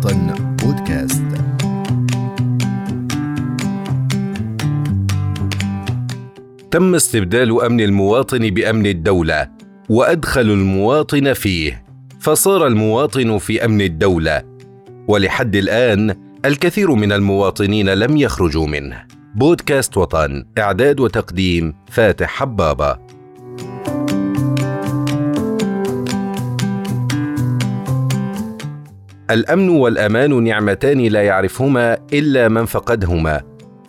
وطن بودكاست. تم استبدال أمن المواطن بأمن الدولة وادخلوا المواطن فيه. فصار المواطن في أمن الدولة ولحد الآن الكثير من المواطنين لم يخرجوا منه. بودكاست وطن إعداد وتقديم فاتح حبابة. الأمن والأمان نعمتان لا يعرفهما إلا من فقدهما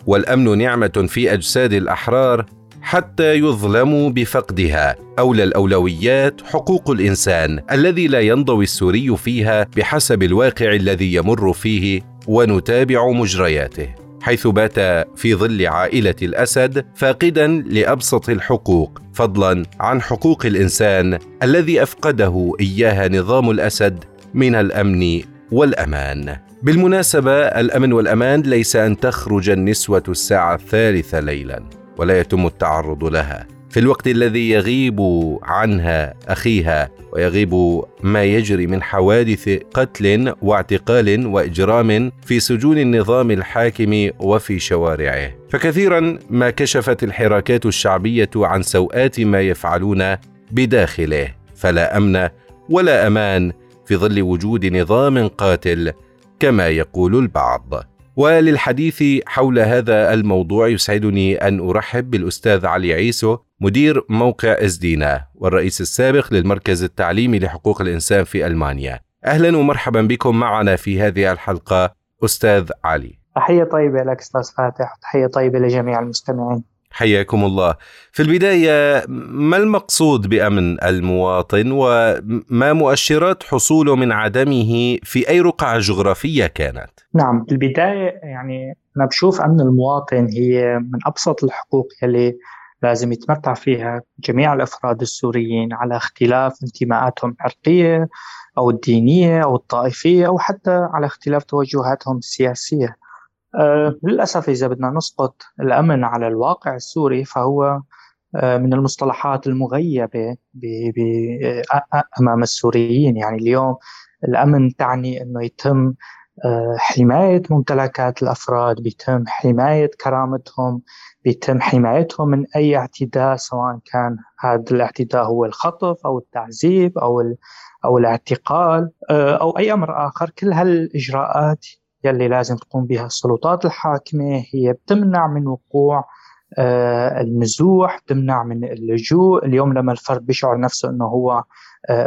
والأمن نعمة في أجساد الأحرار حتى يظلموا بفقدها أولى الأولويات حقوق الإنسان الذي لا ينضوي السوري فيها بحسب الواقع الذي يمر فيه ونتابع مجرياته حيث بات في ظل عائلة الأسد فاقدا لأبسط الحقوق فضلا عن حقوق الإنسان الذي أفقده إياها نظام الأسد من الأمن والأمان. بالمناسبة الأمن والأمان ليس أن تخرج النسوة الساعة الثالثة ليلا ولا يتم التعرض لها. في الوقت الذي يغيب عنها أخيها ويغيب ما يجري من حوادث قتل واعتقال وإجرام في سجون النظام الحاكم وفي شوارعه. فكثيرا ما كشفت الحراكات الشعبية عن سوءات ما يفعلون بداخله. فلا أمن ولا أمان في ظل وجود نظام قاتل كما يقول البعض وللحديث حول هذا الموضوع يسعدني أن أرحب بالأستاذ علي عيسو مدير موقع إزدينا والرئيس السابق للمركز التعليمي لحقوق الإنسان في ألمانيا. أهلا ومرحبا بكم معنا في هذه الحلقة أستاذ علي. تحية طيبة لك أستاذ فاتح، تحية طيبة لجميع المستمعين. حياكم الله. في البداية ما المقصود بأمن المواطن وما مؤشرات حصوله من عدمه في أي رقعة جغرافية كانت؟ نعم، في البداية يعني أنا بشوف أمن المواطن هي من أبسط الحقوق يلي لازم يتمتع فيها جميع الأفراد السوريين على اختلاف انتماءاتهم العرقيه أو الدينية أو الطائفية أو حتى على اختلاف توجهاتهم السياسية. أه للأسف إذا بدنا نسقط الأمن على الواقع السوري فهو أه من المصطلحات المغيبة أمام السوريين. يعني اليوم الأمن تعني إنه يتم أه حماية ممتلكات الأفراد بيتم حماية كرامتهم بيتم حمايتهم من أي اعتداء سواء كان هذا الاعتداء هو الخطف أو التعذيب أو أو الاعتقال أو أي أمر آخر. كل هالإجراءات يلي لازم تقوم بها السلطات الحاكمة. هي بتمنع من وقوع النزوح تمنع من اللجوء. اليوم لما الفرد بيشعر نفسه إنه هو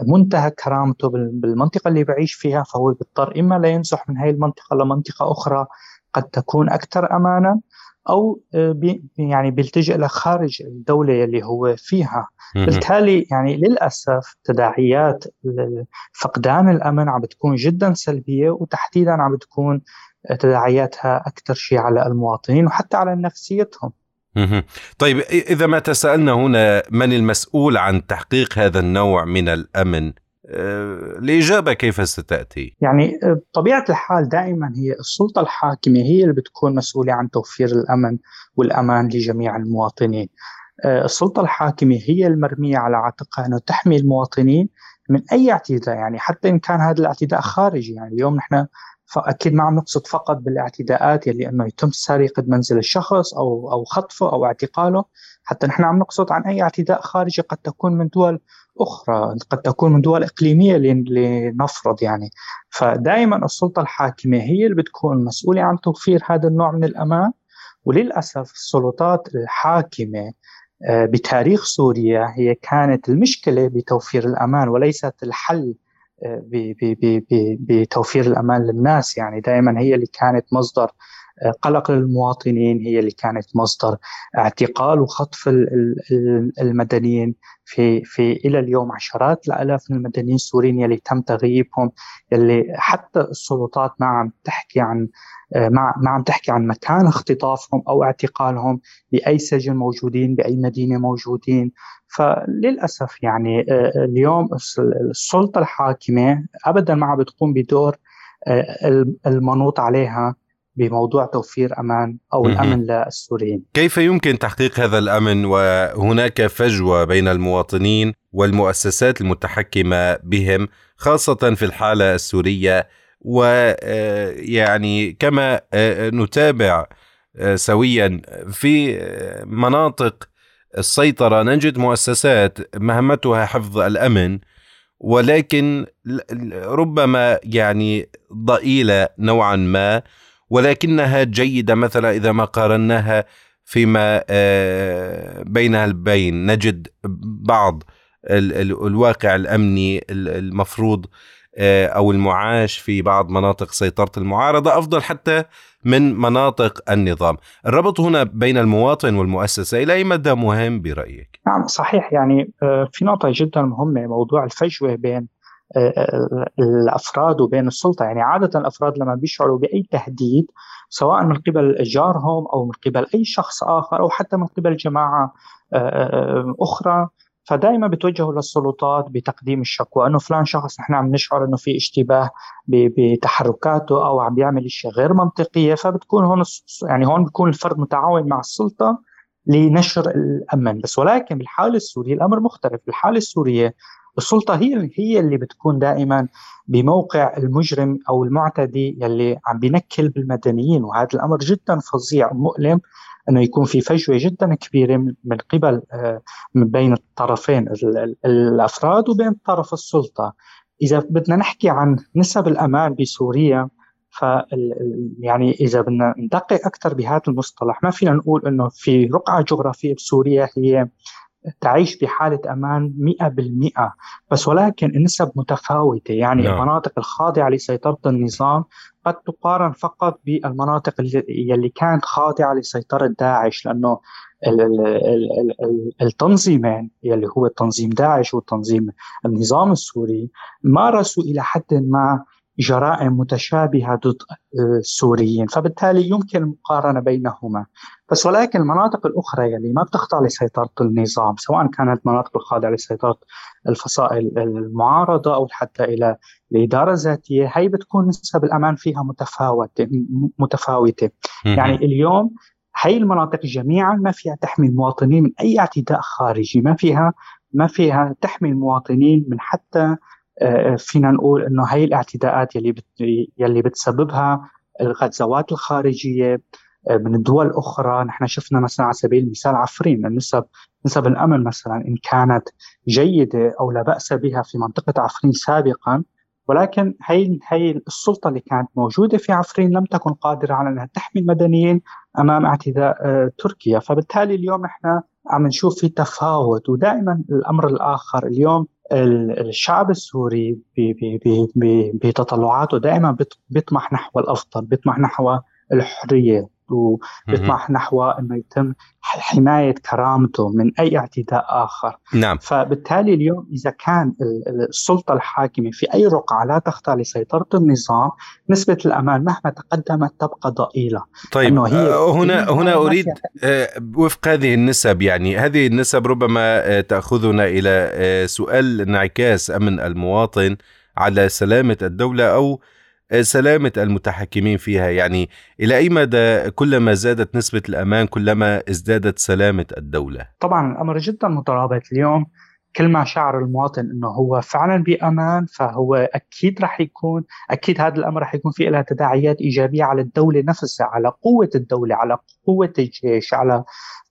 منتهى كرامته بالمنطقة اللي بعيش فيها فهو بيضطر إما لينزح من هاي المنطقة لمنطقة أخرى قد تكون أكثر امانا. أو بي يعني بيلتجئ لخارج الدولة اللي هو فيها. بالتالي يعني للأسف تداعيات فقدان الأمن عم بتكون جدا سلبية وتحديدا عم بتكون تداعياتها أكثر شيء على المواطنين وحتى على نفسيتهم. طيب إذا ما تسالنا هنا من المسؤول عن تحقيق هذا النوع من الأمن؟ الإجابة كيف ستأتي؟ يعني بطبيعة الحال دائما هي السلطة الحاكمة هي اللي بتكون مسؤولة عن توفير الأمن والأمان لجميع المواطنين السلطة الحاكمة هي المرمية على عاتقها أنه تحمي المواطنين من أي اعتداء يعني حتى إن كان هذا الاعتداء خارجي يعني اليوم نحن فأكيد ما عم نقصد فقط بالاعتداءات يلي إنه يتم سرقة منزل الشخص أو أو خطفه أو اعتقاله حتى نحن عم نقصد عن أي اعتداء خارجي قد تكون من دول أخرى قد تكون من دول إقليمية لنفرض يعني. فدائما السلطة الحاكمة هي اللي بتكون مسؤولة عن توفير هذا النوع من الأمان وللأسف السلطات الحاكمة بتاريخ سوريا هي كانت المشكلة بتوفير الأمان وليست الحل بتوفير الأمان للناس. يعني دائما هي اللي كانت مصدر قلق للمواطنين هي اللي كانت مصدر اعتقال وخطف المدنيين في في إلى اليوم عشرات الآلاف من المدنيين السوريين يلي تم تغييبهم يلي حتى السلطات ما عم تحكي عن ما ما عم تحكي عن مكان اختطافهم أو اعتقالهم بأي سجن موجودين بأي مدينة موجودين. فللأسف يعني اليوم السلطة الحاكمة ابدا ما عم بتقوم بدور المنوط عليها. بموضوع توفير أمان أو الأمن للسوريين. كيف يمكن تحقيق هذا الأمن وهناك فجوة بين المواطنين والمؤسسات المتحكمة بهم خاصة في الحالة السورية؟ ويعني كما نتابع سويا في مناطق السيطرة نجد مؤسسات مهمتها حفظ الأمن ولكن ربما يعني ضئيلة نوعا ما. ولكنها جيدة مثلا إذا ما قارناها فيما آه، بينها البين. نجد بعض الواقع الأمني المفروض آه، أو المعاش في بعض مناطق سيطرة المعارضة أفضل حتى من مناطق النظام. الربط هنا بين المواطن والمؤسسة إلى أي مدى مهم برأيك؟ نعم صحيح. يعني آه، في نقطة جدا مهمة موضوع الفجوة بين الأفراد وبين السلطة. يعني عادة الأفراد لما بيشعروا بأي تهديد سواء من قبل جارهم أو من قبل أي شخص آخر أو حتى من قبل جماعة أخرى فدائما بتوجهوا للسلطات بتقديم الشكوى. إنه فلان شخص نحن عم نشعر إنه في اشتباه بتحركاته أو عم بيعمل اشياء غير منطقيه فبتكون هون يعني هون بيكون الفرد متعاون مع السلطة لنشر الأمن. بس ولكن بالحالة السورية الأمر مختلف. بالحالة السورية السلطة هي هي اللي بتكون دائما بموقع المجرم أو المعتدي يلي عم بينكل بالمدنيين وهذا الأمر جدا فظيع ومؤلم إنه يكون في فجوة جدا كبيرة من قبل آه، من بين الطرفين الأفراد وبين طرف السلطة. إذا بدنا نحكي عن نسب الأمان بسوريا ف يعني إذا بدنا ندقق أكثر بهذا المصطلح ما فينا نقول إنه في رقعة جغرافية بسوريا هي تعيش بحالة أمان 100% بس ولكن النسب متفاوتة يعني نعم. المناطق الخاضعة لسيطرة النظام قد تقارن فقط بالمناطق اللي كانت خاضعة لسيطرة داعش لأنه التنظيمين يلي هو تنظيم داعش وتنظيم النظام السوري مارسوا إلى حد ما جرائم متشابهة ضد السوريين فبالتالي يمكن المقارنة بينهما. بس ولكن المناطق الأخرى يلي ما بتخضع لسيطرة النظام سواء كانت مناطق الخاضعة لسيطرة الفصائل المعارضة أو حتى إلى الإدارة الذاتية هي بتكون نسب الأمان فيها متفاوتة متفاوتة. يعني اليوم هي المناطق جميعا ما فيها تحمي المواطنين من أي اعتداء خارجي ما فيها ما فيها تحمي المواطنين من حتى آه، فينا نقول إنه هي الاعتداءات يلي بت يلي بتسببها الغزوات الخارجية آه، من الدول الاخرى نحن شفنا مثلا على سبيل المثال عفرين النسب نسب الأمن مثلا إن كانت جيدة أو لا بأس بها في منطقة عفرين سابقا. ولكن هي هي السلطة اللي كانت موجودة في عفرين لم تكن قادرة على إنها تحمي المدنيين أمام اعتداء آه، تركيا. فبالتالي اليوم إحنا عم نشوف في تفاوت ودائما الأمر الآخر اليوم الشعب السوري بتطلعاته دائما بيطمح نحو الأفضل بيطمح نحو الحرية. وبيطمح نحو إنه يتم حماية كرامته من أي اعتداء آخر. نعم. فبالتالي اليوم إذا كان السلطة الحاكمة في أي رقعة لا تخضع لسيطرة النظام نسبة الأمان مهما تقدمت تبقى ضئيلة. طيب هي آه، هنا هنا أريد آه، وفق هذه النسب يعني هذه النسب ربما آه، تأخذنا إلى سؤال انعكاس أمن المواطن على سلامة الدولة أو سلامة المتحكمين فيها. يعني إلى أي مدى كلما زادت نسبة الأمان كلما ازدادت سلامة الدولة؟ طبعا الأمر جدا مترابط. اليوم كل ما شعر المواطن إنه هو فعلا بأمان فهو أكيد رح يكون أكيد هذا الأمر رح يكون في لها تداعيات إيجابية على الدولة نفسها على قوة الدولة على قوة الجيش على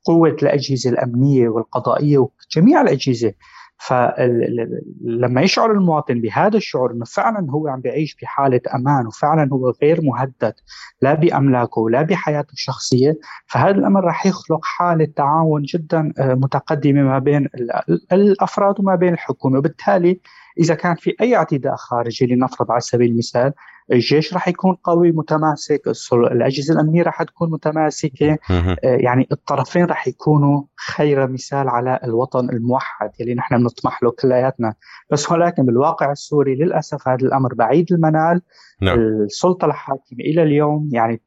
قوة الأجهزة الأمنية والقضائية وجميع الأجهزة. فلما يشعر المواطن بهذا الشعور إنه فعلا هو عم بيعيش بحالة أمان وفعلا هو غير مهدد لا بأملاكه ولا بحياته الشخصية فهذا الأمر راح يخلق حالة تعاون جدا آه، متقدمة ما بين الأفراد وما بين الحكومة. وبالتالي إذا كان في أي اعتداء خارجي لنفرض على سبيل المثال الجيش راح يكون قوي متماسك الأجهزة الأمنية راح تكون متماسكة آه، يعني الطرفين راح يكونوا خير مثال على الوطن الموحد اللي نحن بنطمح له كلياتنا. بس ولكن بالواقع السوري للأسف هذا الأمر بعيد المنال. نعم. السلطة الحاكمة إلى اليوم يعني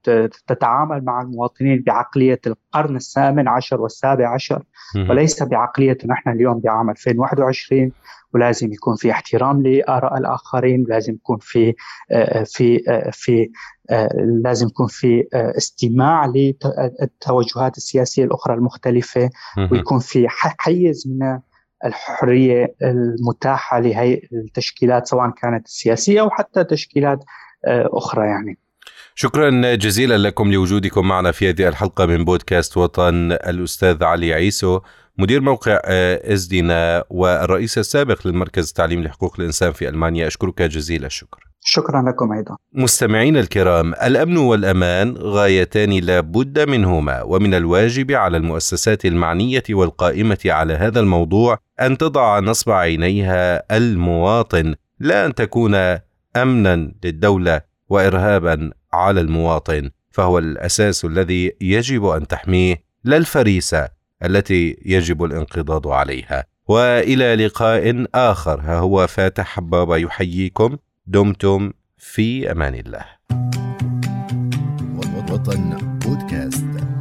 تتعامل مع المواطنين بعقلية القرن الثامن عشر والسابع عشر وليس بعقلية نحن اليوم بعام 2021 ولازم يكون في احترام لآراء الآخرين ولازم يكون في آه، في آه، في آه، لازم يكون في استماع للتوجهات السياسية الأخرى المختلفة ويكون في حيز من الحرية المتاحة لهي التشكيلات سواء كانت السياسيه أو حتى تشكيلات أخرى يعني. شكرا جزيلا لكم لوجودكم معنا في هذه الحلقة من بودكاست وطن الأستاذ علي عيسو. مدير موقع إس دينا والرئيس السابق للمركز التعليم لحقوق الإنسان في ألمانيا أشكرك جزيل الشكر شكرا لكم أيضا. مستمعينا الكرام، الأمن والأمان غايتان لا بد منهما، ومن الواجب على المؤسسات المعنية والقائمة على هذا الموضوع أن تضع نصب عينيها المواطن، لا أن تكون امنا للدولة وارهابا على المواطن، فهو الأساس الذي يجب أن تحميه لا الفريسة التي يجب الانقضاض عليها. وإلى لقاء آخر ها هو فاتح حبابه يحييكم دمتم في أمان الله. وطن بودكاست